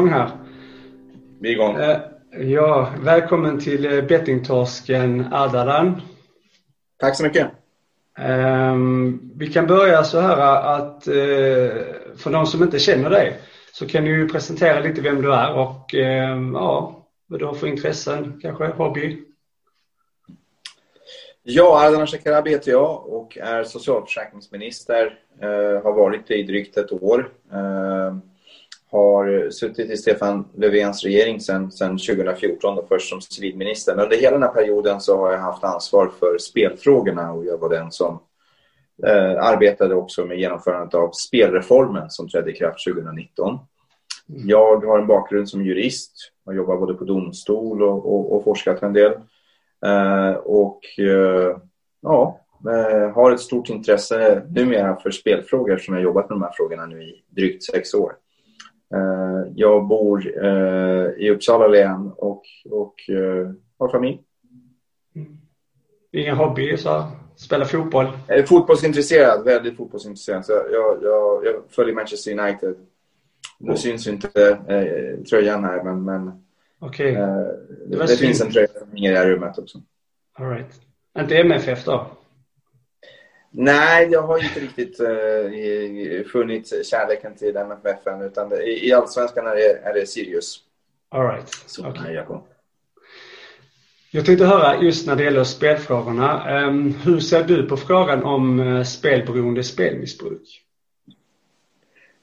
igång här. Vi är igång. Eh, ja, välkommen till eh, bettingtorsken Ardalan. Tack så mycket. Um, vi kan börja så här att uh, för de som inte känner dig så kan du presentera lite vem du är och uh, ja, vad du har för intressen, kanske hobby. Ja, Ardalan Shekarabi heter jag och är socialförsäkringsminister. Har varit det i drygt ett år. Har suttit i Stefan Löfvens regering sedan 2014, och först som civilminister. Men under hela den här perioden så har jag haft ansvar för spelfrågorna och jag var den som eh, arbetade också med genomförandet av spelreformen som trädde i kraft 2019. Mm. Jag har en bakgrund som jurist och jobbar både på domstol och, och, och forskat en del. Eh, och eh, ja, eh, har ett stort intresse numera för spelfrågor eftersom jag jobbat med de här frågorna nu i drygt sex år. Eh, jag bor eh, i Uppsala län och, och har familj. Ingen hobby? Så Spela fotboll? Jag är fotbollsintresserad, väldigt fotbollsintresserad. Så jag, jag, jag följer Manchester United. Nu oh. syns inte eh, tröjan här, men, men okay. eh, det, det finns en tröja som hänger i det här rummet också. All right. Inte MFF då? Nej, jag har inte riktigt eh, funnit kärleken till MFF än, utan det, i, i Allsvenskan är det, är det Sirius. All right. Så okay. jag på. Jag tänkte höra just när det gäller spelfrågorna. Ehm, hur ser du på frågan om eh, spelberoende spelmissbruk?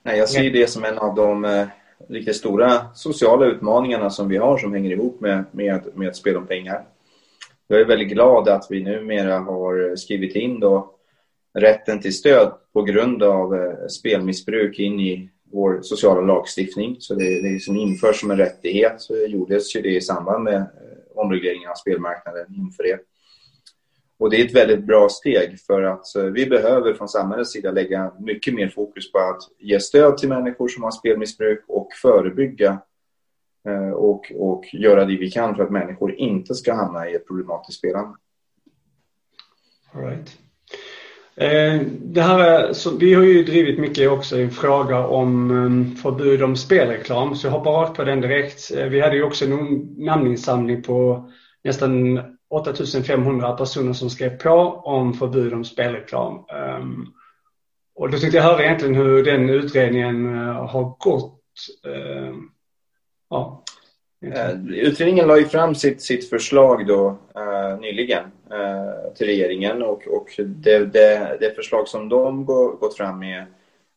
Nej, jag ser det som en av de eh, riktigt stora sociala utmaningarna som vi har som hänger ihop med, med, med spel om pengar. Jag är väldigt glad att vi numera har skrivit in då rätten till stöd på grund av eh, spelmissbruk in i vår sociala lagstiftning. Så det, det som införs som en rättighet så gjordes ju det i samband med eh, omregleringen av spelmarknaden inför det. Och det är ett väldigt bra steg för att eh, vi behöver från samhällets sida lägga mycket mer fokus på att ge stöd till människor som har spelmissbruk och förebygga och, och göra det vi kan för att människor inte ska hamna i ett problematiskt spelande. All right. Eh, det här så vi har ju drivit mycket också en fråga om ehm, förbud om spelreklam, så jag hoppar rakt på den direkt. Eh, vi hade ju också en namninsamling på nästan 8500 personer som skrev på om förbud om spelreklam. Ehm, och då tänkte jag höra egentligen hur den utredningen eh, har gått. Ehm, ja. Eh, utredningen la ju fram sitt, sitt förslag då uh, nyligen uh, till regeringen och, och det, det, det, förslag som de går, gått fram med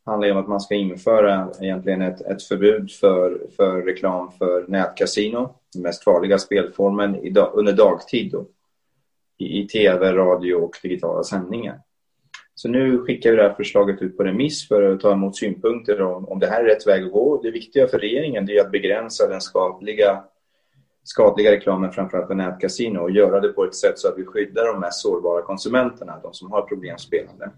handlar ju om att man ska införa egentligen ett, ett förbud för, för reklam för nätkasino, den mest farliga spelformen i, under dagtid då, i, i tv, radio och digitala sändningar. Så nu skickar vi det här förslaget ut på remiss för att ta emot synpunkter om, om det här är rätt väg att gå. Det viktiga för regeringen är att begränsa den skadliga skadliga reklamen framförallt på nätkasino och göra det på ett sätt så att vi skyddar de mest sårbara konsumenterna, de som har problemspelande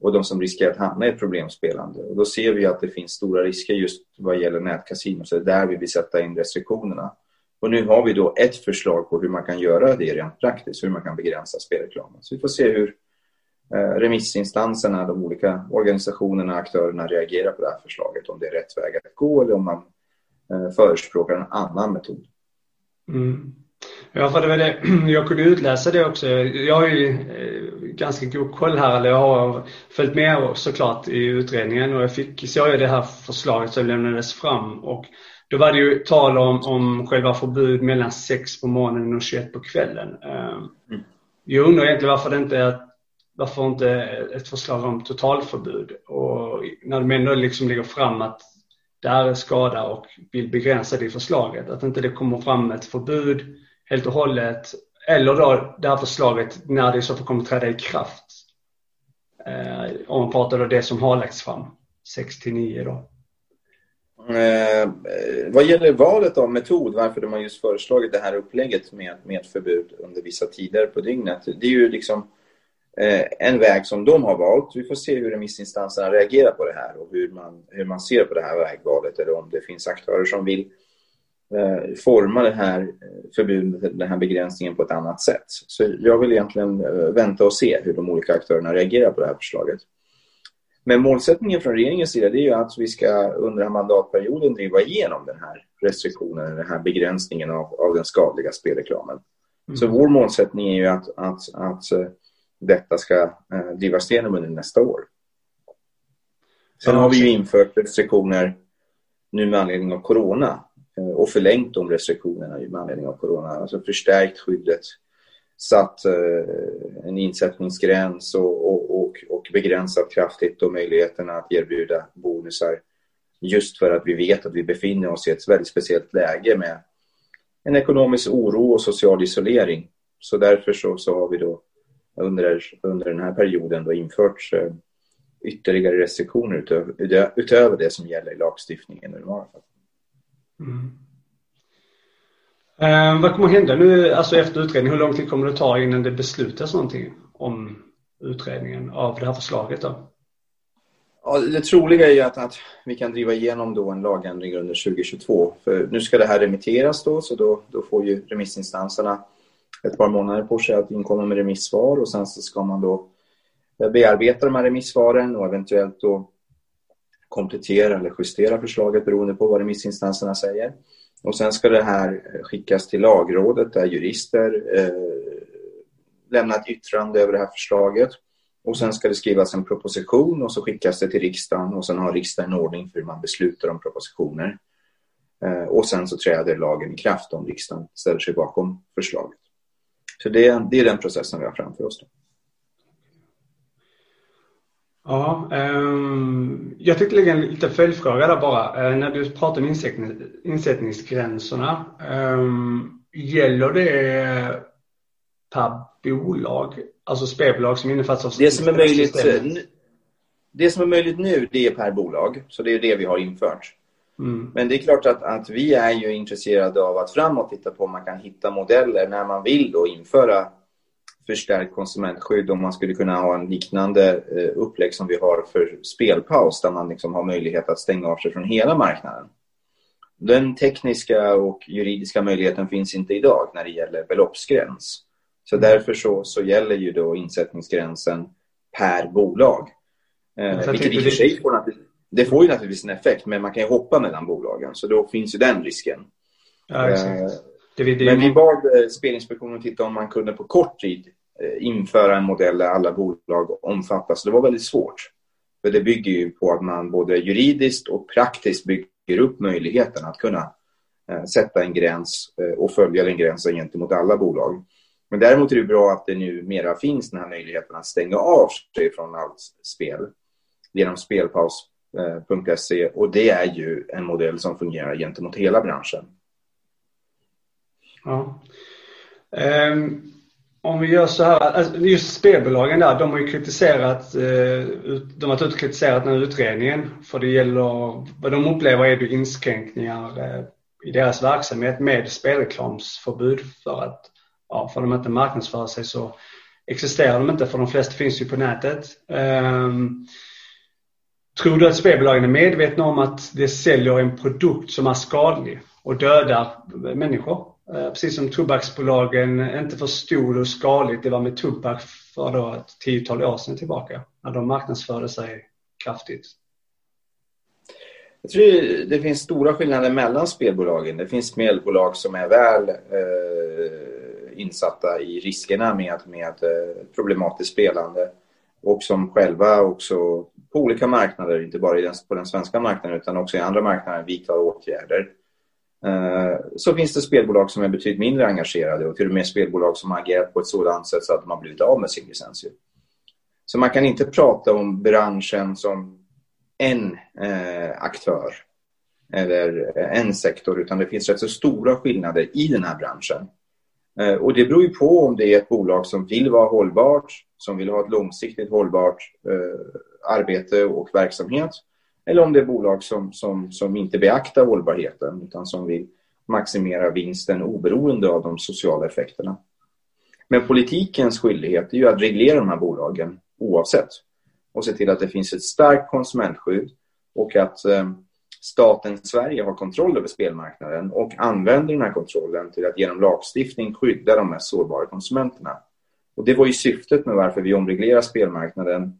och de som riskerar att hamna i ett problemspelande. Och då ser vi att det finns stora risker just vad gäller nätkasino, så det är där vi vill sätta in restriktionerna. Och nu har vi då ett förslag på hur man kan göra det rent praktiskt, hur man kan begränsa spelreklamen. Så vi får se hur remissinstanserna, de olika organisationerna, aktörerna reagerar på det här förslaget, om det är rätt väg att gå eller om man eh, förespråkar en annan metod. Mm. Ja, för det var det. Jag kunde utläsa det också. Jag har ju eh, ganska god koll här, eller jag har följt med såklart i utredningen och jag fick se det här förslaget som lämnades fram och då var det ju tal om, om själva förbud mellan 6 på morgonen och 21 på kvällen. Mm. Jag undrar egentligen varför det inte är varför inte ett förslag om totalförbud? Och när de ändå liksom lägger fram att det här är skada och vill begränsa det i förslaget. Att inte det kommer fram ett förbud helt och hållet. Eller då det här förslaget när det i så fall kommer träda i kraft. Eh, om man pratar om det som har lagts fram. 6 till 9 då. Eh, vad gäller valet av metod, varför de har just föreslagit det här upplägget med, med förbud under vissa tider på dygnet. Det är ju liksom Eh, en väg som de har valt. Vi får se hur remissinstanserna reagerar på det här och hur man, hur man ser på det här vägvalet eller om det finns aktörer som vill eh, forma det här eh, förbudet, den här begränsningen på ett annat sätt. Så jag vill egentligen vänta och se hur de olika aktörerna reagerar på det här förslaget. Men målsättningen från regeringens sida det är ju att vi ska under den här mandatperioden driva igenom den här restriktionen, den här begränsningen av, av den skadliga spelreklamen. Mm. Så vår målsättning är ju att, att, att eh, detta ska eh, drivas igenom under nästa år. Sen har vi ju infört restriktioner nu med anledning av corona eh, och förlängt de restriktionerna med anledning av corona. Alltså förstärkt skyddet, satt eh, en insättningsgräns och, och, och, och begränsat kraftigt och möjligheterna att erbjuda bonusar. Just för att vi vet att vi befinner oss i ett väldigt speciellt läge med en ekonomisk oro och social isolering. Så därför så, så har vi då under, under den här perioden då infört eh, ytterligare restriktioner utöver, utöver det som gäller i lagstiftningen fall. Mm. Eh, vad kommer att hända nu alltså efter utredningen? Hur lång tid kommer det ta innan det beslutas någonting om utredningen av det här förslaget? Då? Ja, det troliga är ju att, att vi kan driva igenom då en lagändring under 2022. För nu ska det här remitteras då, så då, då får ju remissinstanserna ett par månader på sig att inkomma med remissvar och sen så ska man då bearbeta de här remissvaren och eventuellt då komplettera eller justera förslaget beroende på vad remissinstanserna säger. Och sen ska det här skickas till lagrådet där jurister eh, lämnar ett yttrande över det här förslaget. Och sen ska det skrivas en proposition och så skickas det till riksdagen och sen har riksdagen en ordning för hur man beslutar om propositioner. Eh, och sen så träder lagen i kraft om riksdagen ställer sig bakom förslaget. Så det, det är den processen vi har framför oss. Då. Ja, um, jag tänkte lägga en liten följdfråga där bara. Uh, när du pratar om insättning, insättningsgränserna, um, gäller det per bolag? Alltså spelbolag som innefattas av det som är möjligt Det som är möjligt nu, det är per bolag. Så det är det vi har infört. Mm. Men det är klart att, att vi är ju intresserade av att framåt titta på om man kan hitta modeller när man vill då införa förstärkt konsumentskydd om man skulle kunna ha en liknande eh, upplägg som vi har för spelpaus där man liksom har möjlighet att stänga av sig från hela marknaden. Den tekniska och juridiska möjligheten finns inte idag när det gäller beloppsgräns. Så mm. därför så, så gäller ju då insättningsgränsen per bolag. Eh, vilket i och för sig får det får ju naturligtvis en effekt, men man kan ju hoppa mellan bolagen, så då finns ju den risken. Ja, eh, det det men vi bad eh, Spelinspektionen titta om man kunde på kort tid eh, införa en modell där alla bolag omfattas. Det var väldigt svårt. För det bygger ju på att man både juridiskt och praktiskt bygger upp möjligheten att kunna sätta en gräns och följa den gränsen gentemot alla bolag. Men däremot är det bra att det nu mera finns den här möjligheten att stänga av sig från allt spel genom spelpaus.se Eh, och det är ju en modell som fungerar gentemot hela branschen. Ja. Um, om vi gör så här, alltså just spelbolagen där, de har ju kritiserat, eh, de har varit ute och kritiserat den här utredningen för det gäller, vad de upplever är ju inskränkningar eh, i deras verksamhet med spelreklamsförbud för att, ja, för de inte marknadsför sig så existerar de inte för de flesta finns ju på nätet. Um, tror du att spelbolagen är medvetna om att det säljer en produkt som är skadlig och dödar människor? Eh, precis som tobaksbolagen inte förstod hur skadligt det var med tobak för då ett tiotal år sedan tillbaka när de marknadsförde sig kraftigt. Jag tror det finns stora skillnader mellan spelbolagen. Det finns spelbolag som är väl eh, insatta i riskerna med, med eh, problematiskt spelande och som själva också på olika marknader, inte bara på den svenska marknaden utan också i andra marknader vidtar åtgärder eh, så finns det spelbolag som är betydligt mindre engagerade och till och med spelbolag som har agerat på ett sådant sätt så att de har blivit av med sin licens. Så man kan inte prata om branschen som en eh, aktör eller en sektor utan det finns rätt så stora skillnader i den här branschen. Eh, och det beror ju på om det är ett bolag som vill vara hållbart, som vill ha ett långsiktigt hållbart eh, arbete och verksamhet eller om det är bolag som, som, som inte beaktar hållbarheten utan som vill maximera vinsten oberoende av de sociala effekterna. Men politikens skyldighet är ju att reglera de här bolagen oavsett och se till att det finns ett starkt konsumentskydd och att eh, staten Sverige har kontroll över spelmarknaden och använder den här kontrollen till att genom lagstiftning skydda de mest sårbara konsumenterna. Och det var ju syftet med varför vi omreglerar spelmarknaden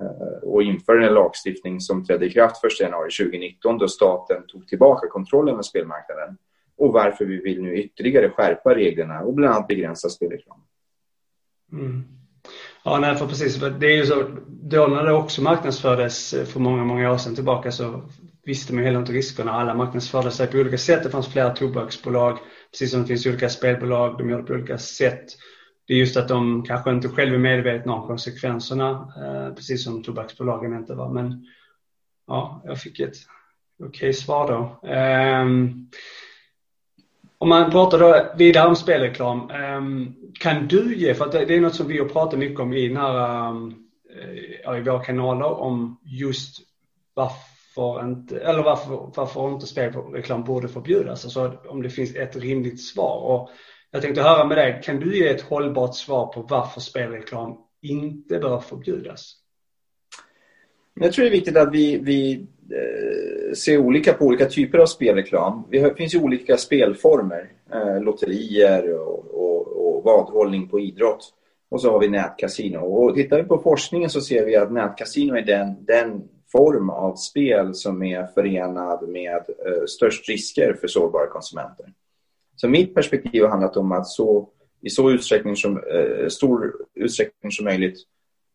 eh, och införde en lagstiftning som trädde i kraft 1 januari 2019 då staten tog tillbaka kontrollen över spelmarknaden och varför vi vill nu ytterligare skärpa reglerna och bland annat begränsa spelreklam. Mm. Ja, nej, för precis. Det är ju så, då när det också marknadsfördes för många, många år sedan tillbaka så visste man ju heller inte riskerna. Alla marknadsförde sig på olika sätt. Det fanns flera tobaksbolag, precis som det finns olika spelbolag. De gör det på olika sätt. Det är just att de kanske inte själva är medvetna om konsekvenserna, eh, precis som tobaksbolagen inte var. Men ja, jag fick ett okej okay svar då. Ehm, om man pratar då vidare om spelreklam. Ehm, kan du ge, för det är något som vi har pratat mycket om i den här, ehm, i våra kanaler om just varför inte, eller varför, varför inte spelreklam borde förbjudas. Alltså om det finns ett rimligt svar. Och jag tänkte höra med dig, kan du ge ett hållbart svar på varför spelreklam inte bör förbjudas? Jag tror det är viktigt att vi, vi eh, ser olika på olika typer av spelreklam. Det finns ju olika spelformer. Eh, lotterier och, och, och vadhållning på idrott. Och så har vi nätkasino. Och tittar vi på forskningen så ser vi att nätkasino är den, den form av spel som är förenad med eh, störst risker för sårbara konsumenter. Så mitt perspektiv har handlat om att så, i så utsträckning som, eh, stor utsträckning som möjligt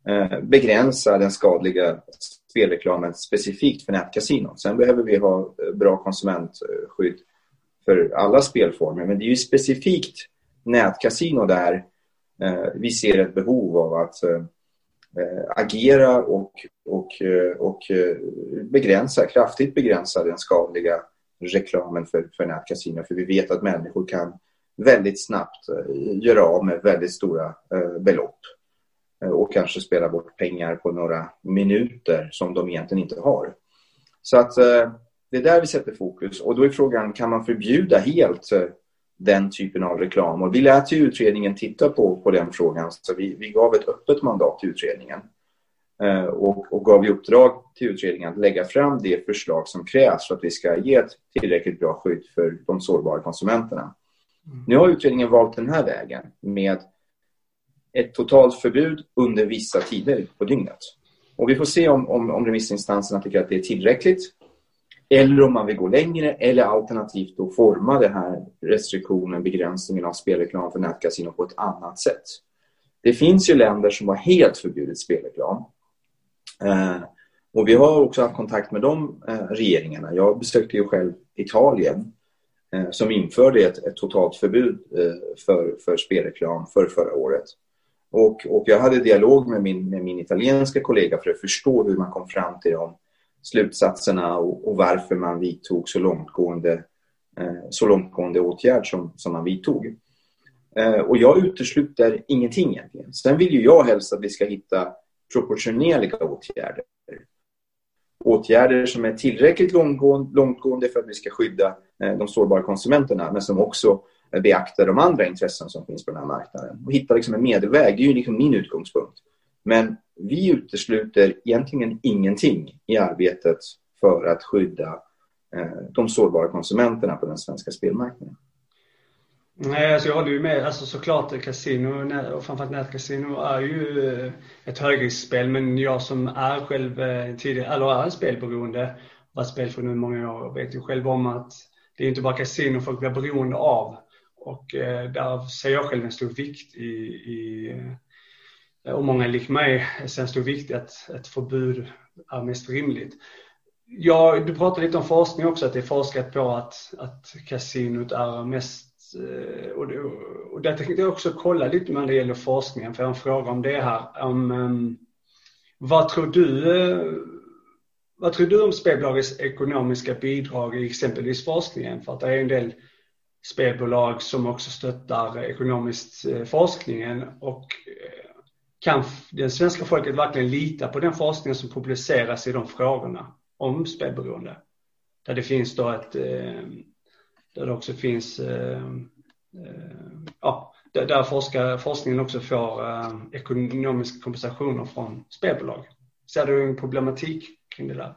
eh, begränsa den skadliga spelreklamen specifikt för nätkasinon. Sen behöver vi ha eh, bra konsumentskydd för alla spelformer, men det är ju specifikt nätkasino där eh, vi ser ett behov av att eh, Eh, agera och, och, eh, och eh, begränsa, kraftigt begränsa den skadliga reklamen för, för nätkasino. För vi vet att människor kan väldigt snabbt göra av med väldigt stora belopp och kanske spela bort pengar på några minuter som de egentligen inte har. Så att det är där vi sätter fokus och då är frågan, kan man förbjuda helt den typen av reklam? Och vi lät utredningen titta på, på den frågan, så vi, vi gav ett öppet mandat till utredningen. Eh, och, och gav i uppdrag till utredningen att lägga fram det förslag som krävs för att vi ska ge ett tillräckligt bra skydd för de sårbara konsumenterna. Mm. Nu har utredningen valt den här vägen med ett totalt förbud under vissa tider på dygnet. Och vi får se om, om, om remissinstanserna tycker att det är tillräckligt eller om man vill gå längre eller alternativt då forma den här restriktionen, begränsningen av spelreklam för nätkasino på ett annat sätt. Det finns ju länder som har helt förbjudit spelreklam. Eh, och vi har också haft kontakt med de eh, regeringarna. Jag besökte ju själv Italien eh, som införde ett, ett totalt förbud eh, för, för spelreklam för förra året. Och, och jag hade dialog med min, med min italienska kollega för att förstå hur man kom fram till de slutsatserna och, och varför man vidtog så långtgående, eh, så långtgående åtgärd som, som man vidtog. Eh, och jag utesluter ingenting egentligen. Sen vill ju jag helst att vi ska hitta proportionerliga åtgärder. Åtgärder som är tillräckligt långtgående för att vi ska skydda eh, de sårbara konsumenterna men som också beaktar de andra intressen som finns på den här marknaden. Och hitta liksom en medelväg, det är ju liksom min utgångspunkt. Men vi utesluter egentligen ingenting i arbetet för att skydda eh, de sårbara konsumenterna på den svenska spelmarknaden. Nej, alltså jag håller ju med. Alltså såklart kasino och framförallt nätkasino är ju eh, ett högriskspel. Men jag som är själv eh, tidigare, eller är spelberoende, varit spelberoende i många år, vet ju själv om att det är inte bara kasino folk blir beroende av. Och eh, där ser jag själv en stor vikt i, i Eh, och många lik mig eh, ser en stor vikt i att ett förbud är mest rimligt. Ja, du pratade lite om forskning också, att det är forskat på att, att kasinot är mest eh, och, det, och där tänkte jag också kolla lite när det gäller forskningen, för jag har en fråga om det här. Om, ehm, vad tror du vad tror du om spelbolagets ekonomiska bidrag i exempelvis forskningen? För att det är en del spelbolag som också stöttar ekonomiskt forskningen och kan det svenska folket verkligen lita på den forskning som publiceras i de frågorna om spelberoende? Där det finns då ett eh, där det också finns, eh, eh, ja, där forskar, forskningen också får ekonomiska kompensationer från spelbolag. Ser du en problematik kring det där?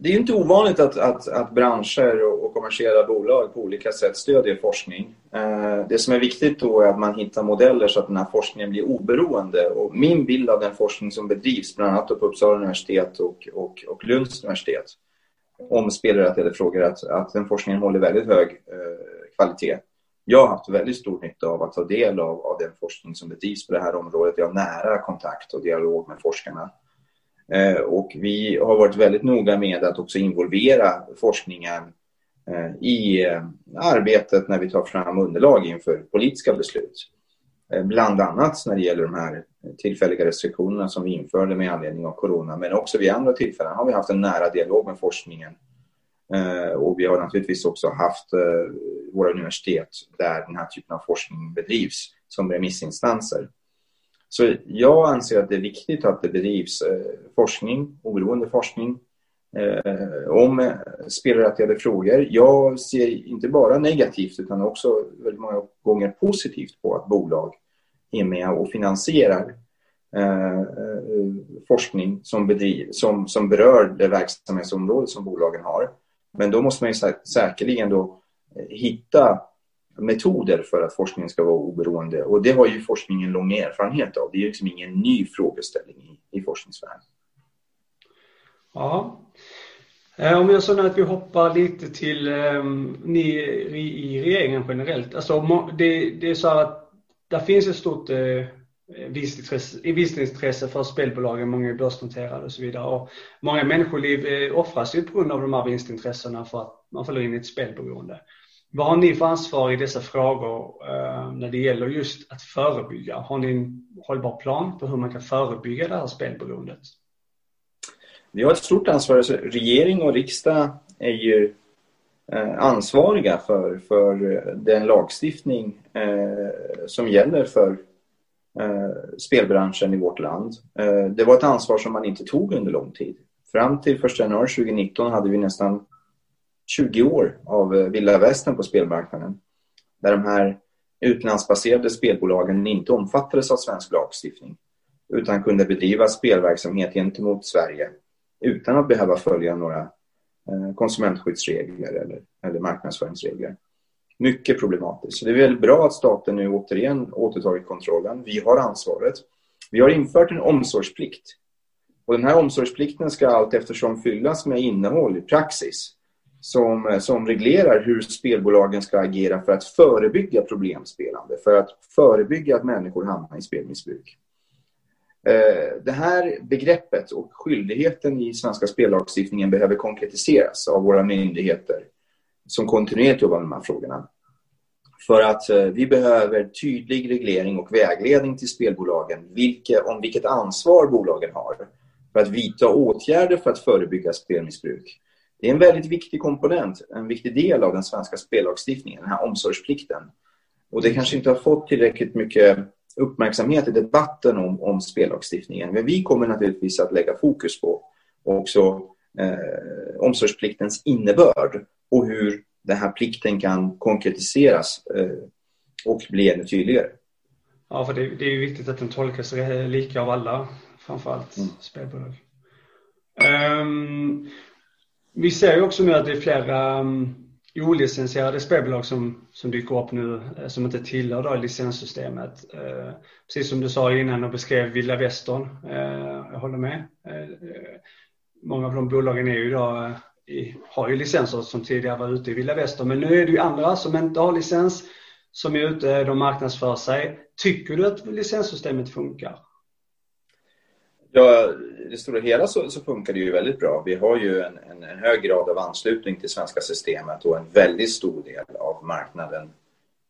Det är inte ovanligt att, att, att branscher och, och kommersiella bolag på olika sätt stödjer forskning. Eh, det som är viktigt då är att man hittar modeller så att den här forskningen blir oberoende. Och min bild av den forskning som bedrivs, bland annat på Uppsala universitet och, och, och Lunds universitet, om spelrelaterade frågor, att, att den forskningen håller väldigt hög eh, kvalitet. Jag har haft väldigt stor nytta av att ta del av, av den forskning som bedrivs på det här området. Jag har nära kontakt och dialog med forskarna. Eh, och vi har varit väldigt noga med att också involvera forskningen eh, i eh, arbetet när vi tar fram underlag inför politiska beslut. Bland annat när det gäller de här tillfälliga restriktionerna som vi införde med anledning av corona. Men också vid andra tillfällen har vi haft en nära dialog med forskningen. Och vi har naturligtvis också haft våra universitet där den här typen av forskning bedrivs som remissinstanser. Så jag anser att det är viktigt att det bedrivs eh, forskning, oberoende forskning eh, om eh, spelrelaterade frågor. Jag ser inte bara negativt utan också väldigt många gånger positivt på att bolag är med och finansierar forskning som, bedriv, som, som berör det verksamhetsområde som bolagen har. Men då måste man ju säkerligen då hitta metoder för att forskningen ska vara oberoende. Och det har ju forskningen lång erfarenhet av. Det är ju liksom ingen ny frågeställning i, i forskningsvärlden. Ja. Eh, om jag så att vi hoppar lite till um, ni i regeringen generellt. Alltså, det, det är så att det finns ett stort uh, vinstintresse för spelbolagen, många är börsnoterade och så vidare. Och många människoliv eh, offras ju på grund av de här vinstintressena för att man faller in i ett spelberoende. Vad har ni för ansvar i dessa frågor eh, när det gäller just att förebygga? Har ni en hållbar plan på hur man kan förebygga det här spelberoendet? Vi har ett stort ansvar. Alltså, regering och riksdag är ju eh, ansvariga för, för eh, den lagstiftning eh, som gäller för eh, spelbranschen i vårt land. Eh, det var ett ansvar som man inte tog under lång tid. Fram till 1 januari 2019 hade vi nästan 20 år av eh, vilda västern på spelmarknaden. Där de här utlandsbaserade spelbolagen inte omfattades av svensk lagstiftning utan kunde bedriva spelverksamhet gentemot Sverige utan att behöva följa några eh, konsumentskyddsregler eller, eller marknadsföringsregler. Mycket problematiskt. Så det är väldigt bra att staten nu återigen återtagit kontrollen. Vi har ansvaret. Vi har infört en omsorgsplikt. Och den här omsorgsplikten ska allt eftersom fyllas med innehåll i praxis som, som reglerar hur spelbolagen ska agera för att förebygga problemspelande, för att förebygga att människor hamnar i spelmissbruk. Eh, det här begreppet och skyldigheten i svenska spellagstiftningen behöver konkretiseras av våra myndigheter som kontinuerligt jobbar med de här frågorna. För att eh, vi behöver tydlig reglering och vägledning till spelbolagen vilka, om vilket ansvar bolagen har för att vidta åtgärder för att förebygga spelmissbruk. Det är en väldigt viktig komponent, en viktig del av den svenska spellagstiftningen, den här omsorgsplikten. Och det kanske inte har fått tillräckligt mycket uppmärksamhet i debatten om, om spellagstiftningen. Men vi kommer naturligtvis att lägga fokus på också eh, omsorgspliktens innebörd och hur den här plikten kan konkretiseras eh, och bli ännu tydligare. Ja, för det, det är viktigt att den tolkas lika av alla, framförallt mm. spelbolag. Um, vi ser ju också nu att det är flera um, olicensierade spelbolag som, som dyker upp nu eh, som inte tillhör då licenssystemet. Eh, precis som du sa innan och beskrev vilda västern. Eh, jag håller med. Många av de bolagen är ju idag i, har ju licenser som tidigare var ute i vilda västern. Men nu är det ju andra som inte har licens som är ute, de marknadsför sig. Tycker du att licenssystemet funkar? Ja, i det stora hela så, så, funkar det ju väldigt bra. Vi har ju en, en, en, hög grad av anslutning till svenska systemet och en väldigt stor del av marknaden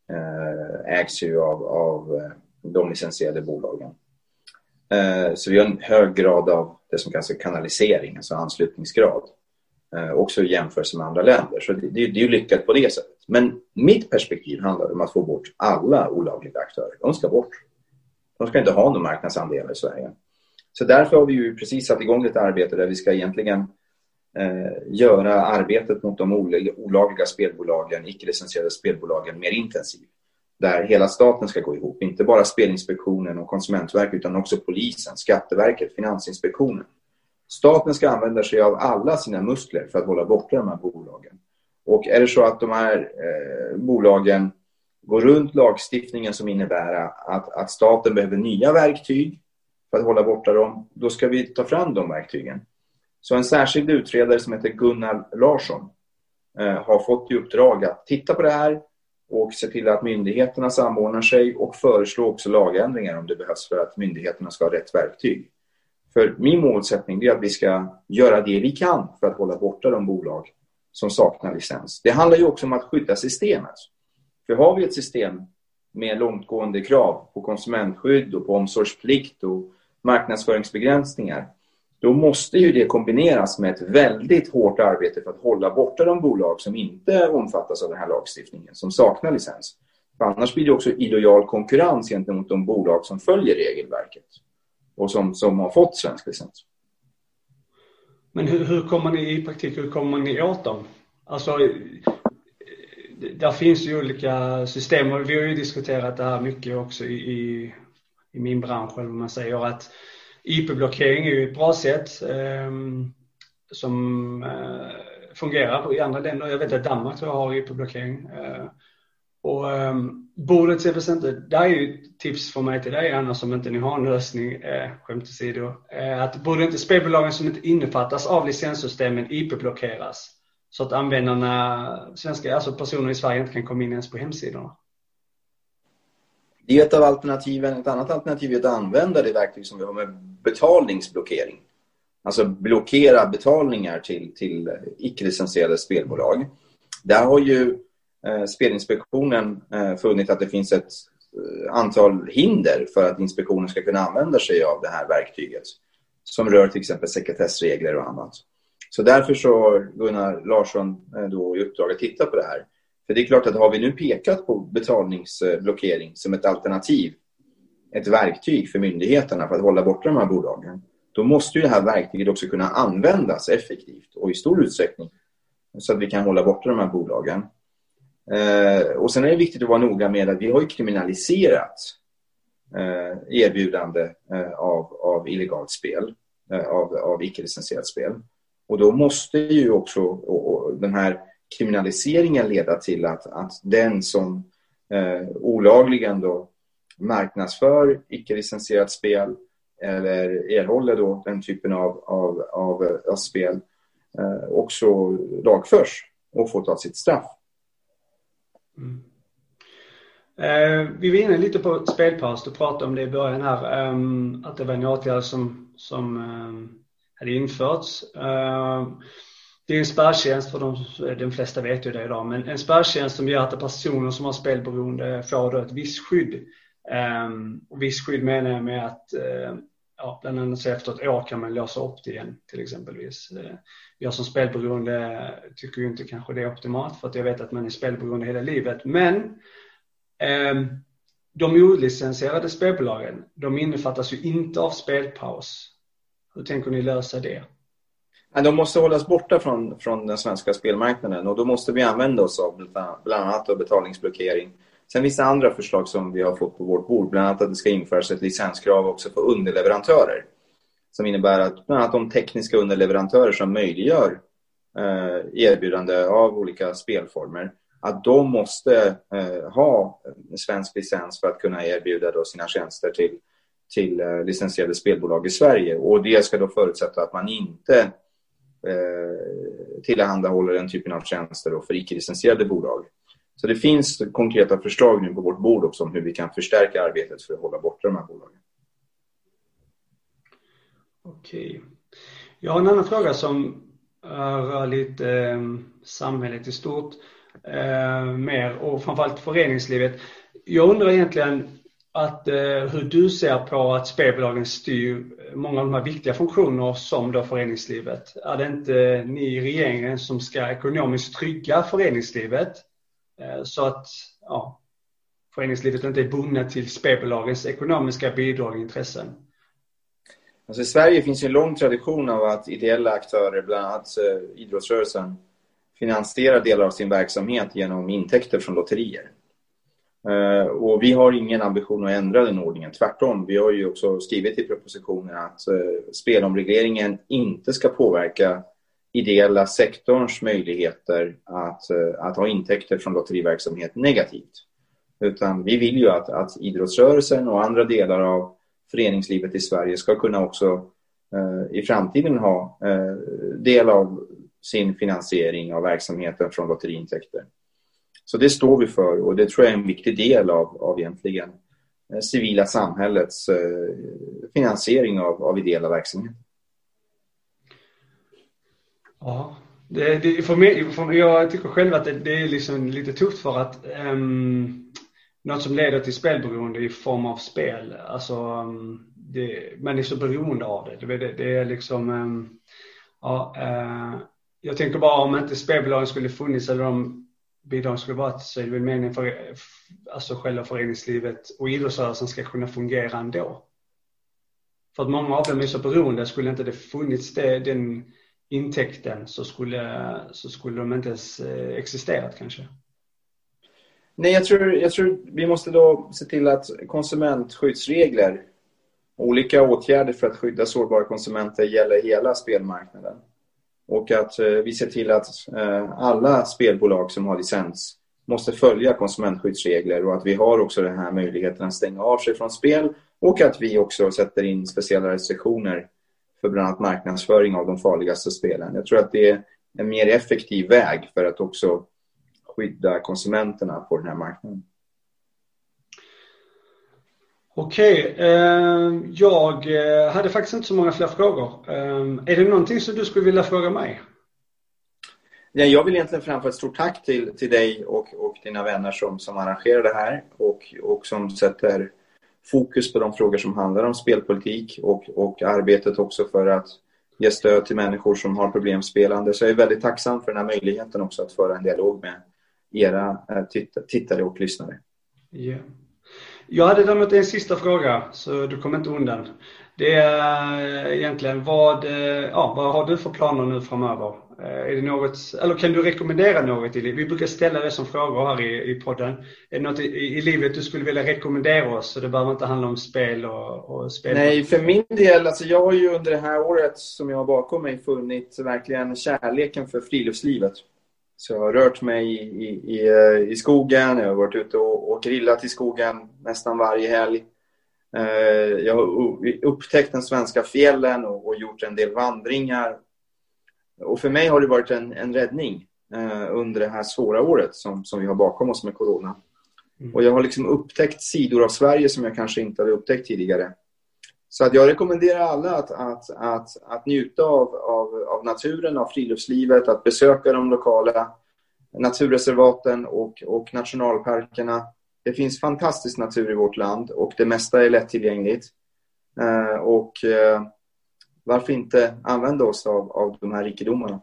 eh, ägs ju av, av eh, de licensierade bolagen. Eh, så vi har en hög grad av det som kallas kanalisering, alltså anslutningsgrad. Eh, också i jämförelse med andra länder. Så det, det, det är ju lyckat på det sättet. Men mitt perspektiv handlar om att få bort alla olagliga aktörer. De ska bort. De ska inte ha någon marknadsandel i Sverige. Så därför har vi ju precis satt igång ett arbete där vi ska egentligen eh, göra arbetet mot de olagliga spelbolagen, icke-licensierade spelbolagen, mer intensivt. Där hela staten ska gå ihop, inte bara Spelinspektionen och Konsumentverket utan också polisen, Skatteverket, Finansinspektionen. Staten ska använda sig av alla sina muskler för att hålla borta de här bolagen. Och är det så att de här eh, bolagen går runt lagstiftningen som innebär att, att staten behöver nya verktyg för att hålla borta dem, då ska vi ta fram de verktygen. Så en särskild utredare som heter Gunnar Larsson eh, har fått i uppdrag att titta på det här och se till att myndigheterna samordnar sig och föreslå också lagändringar om det behövs för att myndigheterna ska ha rätt verktyg. För min målsättning är att vi ska göra det vi kan för att hålla borta de bolag som saknar licens. Det handlar ju också om att skydda systemet. För har vi ett system med långtgående krav på konsumentskydd och på omsorgsplikt och marknadsföringsbegränsningar, då måste ju det kombineras med ett väldigt hårt arbete för att hålla borta de bolag som inte omfattas av den här lagstiftningen, som saknar licens. För annars blir det också illojal konkurrens gentemot de bolag som följer regelverket och som, som har fått svensk licens. Men hur, hur kommer ni i praktiken, hur kommer ni åt dem? Alltså, eh, där finns ju olika system och vi har ju diskuterat det här mycket också i, i, i min bransch, eller vad man säger att IP-blockering är ju ett bra sätt eh, som eh, fungerar i andra länder. Jag vet att Danmark tror jag har IP-blockering. Eh, och eh, bordet till exempel, det är ju tips för mig till dig annars om inte ni har en lösning, eh, skämt åsido, eh, att borde inte spelbolagen som inte innefattas av licenssystemen IP-blockeras? Så att användarna, svenska, alltså personer i Sverige inte kan komma in ens på hemsidorna. Det är ett av alternativen. Ett annat alternativ är att använda det verktyg som vi har med betalningsblockering. Alltså blockera betalningar till, till icke-licensierade spelbolag. Där har ju eh, Spelinspektionen eh, funnit att det finns ett eh, antal hinder för att inspektionen ska kunna använda sig av det här verktyget. Som rör till exempel sekretessregler och annat. Så därför så har Gunnar Larsson eh, då i uppdrag att titta på det här. För det är klart att har vi nu pekat på betalningsblockering som ett alternativ, ett verktyg för myndigheterna för att hålla borta de här bolagen, då måste ju det här verktyget också kunna användas effektivt och i stor utsträckning så att vi kan hålla borta de här bolagen. Eh, och sen är det viktigt att vara noga med att vi har ju kriminaliserat eh, erbjudande eh, av, av illegalt spel, av, av icke-licensierat spel. Och då måste ju också och, den här kriminaliseringen leda till att, att den som eh, olagligen då marknadsför icke-licensierat spel eller erhåller då den typen av, av, av, eh, av spel eh, också lagförs och får ta sitt straff. Mm. Eh, vi var inne lite på spelpaus, du pratade om det i början här, eh, att det var en åtgärd som, som ehm, hade införts. Ehm, det är en spärrtjänst, för de, de flesta vet ju det idag, men en spärrtjänst som gör att personer som har spelberoende får då ett visst skydd. Um, och visst skydd menar jag med att uh, ja, bland annat så efter ett år kan man låsa upp det igen till exempelvis. Uh, jag som spelberoende tycker ju inte kanske det är optimalt för att jag vet att man är spelberoende hela livet. Men um, de olicensierade spelbolagen, de innefattas ju inte av spelpaus. Hur tänker ni lösa det? De måste hållas borta från, från den svenska spelmarknaden och då måste vi använda oss av bland annat av betalningsblockering. Sen finns det andra förslag som vi har fått på vårt bord, bland annat att det ska införas ett licenskrav också för underleverantörer. Som innebär att bland annat de tekniska underleverantörer som möjliggör eh, erbjudande av olika spelformer, att de måste eh, ha svensk licens för att kunna erbjuda då sina tjänster till, till eh, licensierade spelbolag i Sverige. Och det ska då förutsätta att man inte Eh, tillhandahåller den typen av tjänster för icke-licensierade bolag. Så det finns konkreta förslag nu på vårt bord också om hur vi kan förstärka arbetet för att hålla borta de här bolagen. Okej. Jag har en annan fråga som eh, rör lite eh, samhället i stort eh, mer och framförallt föreningslivet. Jag undrar egentligen att, eh, hur du ser på att spelbolagen styr många av de här viktiga funktioner som då föreningslivet. Är det inte ni i regeringen som ska ekonomiskt trygga föreningslivet eh, så att ja, föreningslivet inte är bundet till spelbolagens ekonomiska bidrag och intressen? Alltså I Sverige finns en lång tradition av att ideella aktörer, bland annat eh, idrottsrörelsen, finansierar delar av sin verksamhet genom intäkter från lotterier. Eh, och vi har ingen ambition att ändra den ordningen. Tvärtom, vi har ju också skrivit i propositionen att eh, spelomregleringen inte ska påverka ideella sektorns möjligheter att, eh, att ha intäkter från lotteriverksamhet negativt. Utan vi vill ju att, att idrottsrörelsen och andra delar av föreningslivet i Sverige ska kunna också eh, i framtiden ha eh, del av sin finansiering av verksamheten från lotteriintäkter. Så det står vi för och det tror jag är en viktig del av, av egentligen eh, civila samhällets eh, finansiering av, av ideella verksamheter. Ja, det, det, för mig, för mig, jag tycker själv att det, det, är liksom lite tufft för att um, något som leder till spelberoende i form av spel, alltså um, det, man är så beroende av det. Det, det är liksom, um, ja, uh, jag tänker bara om inte spelbolagen skulle funnits eller de bidragen skulle vara, så är det väl meningen för alltså själva föreningslivet och idrottsrörelsen ska kunna fungera ändå. För att många av dem är så beroende, skulle inte det funnits det, den intäkten så skulle, så skulle de inte ens eh, existerat kanske. Nej, jag tror, jag tror vi måste då se till att konsumentskyddsregler, olika åtgärder för att skydda sårbara konsumenter gäller hela spelmarknaden. Och att eh, vi ser till att eh, alla spelbolag som har licens måste följa konsumentskyddsregler och att vi har också den här möjligheten att stänga av sig från spel och att vi också sätter in speciella restriktioner för bland annat marknadsföring av de farligaste spelen. Jag tror att det är en mer effektiv väg för att också skydda konsumenterna på den här marknaden. Okej, eh, jag eh, hade faktiskt inte så många fler frågor. Eh, är det någonting som du skulle vilja fråga mig? jag vill egentligen framföra ett stort tack till, till dig och, och dina vänner som, som arrangerar det här och, och som sätter fokus på de frågor som handlar om spelpolitik och, och arbetet också för att ge stöd till människor som har problemspelande. Så jag är väldigt tacksam för den här möjligheten också att föra en dialog med era tittare och lyssnare. Yeah. Jag hade däremot en sista fråga, så du kommer inte undan. Det är eh, egentligen vad, eh, ja, vad har du för planer nu framöver? Eh, är det något, eller kan du rekommendera något i livet? Vi brukar ställa det som frågor här i, i podden. Är det något i, i livet du skulle vilja rekommendera oss? Så det behöver inte handla om spel och, och spel. Nej, för min del, alltså jag har ju under det här året som jag har bakom mig funnit verkligen kärleken för friluftslivet. Så jag har rört mig i, i, i, eh, i skogen, jag har varit ute och, och grillat i skogen nästan varje helg. Eh, jag har upptäckt den svenska fjällen och, och gjort en del vandringar. Och för mig har det varit en, en räddning eh, under det här svåra året som, som vi har bakom oss med corona. Mm. Och jag har liksom upptäckt sidor av Sverige som jag kanske inte hade upptäckt tidigare. Så att jag rekommenderar alla att, att, att, att njuta av, av, av naturen, av friluftslivet, att besöka de lokala naturreservaten och, och nationalparkerna. Det finns fantastisk natur i vårt land och det mesta är lättillgängligt. Eh, och eh, varför inte använda oss av, av de här rikedomarna?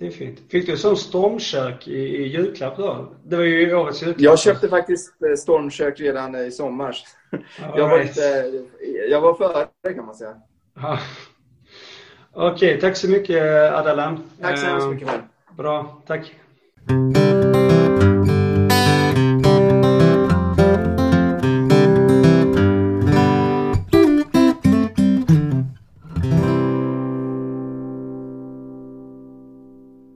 Det är fint. Fick du sån stormkök i, i julklapp då? Det var ju årets julklapp. Jag köpte faktiskt eh, stormkök redan i sommar. jag, var lite, jag var före kan man säga. Okej, okay, tack så mycket Adalan. Tack så hemskt mycket. Bra, tack.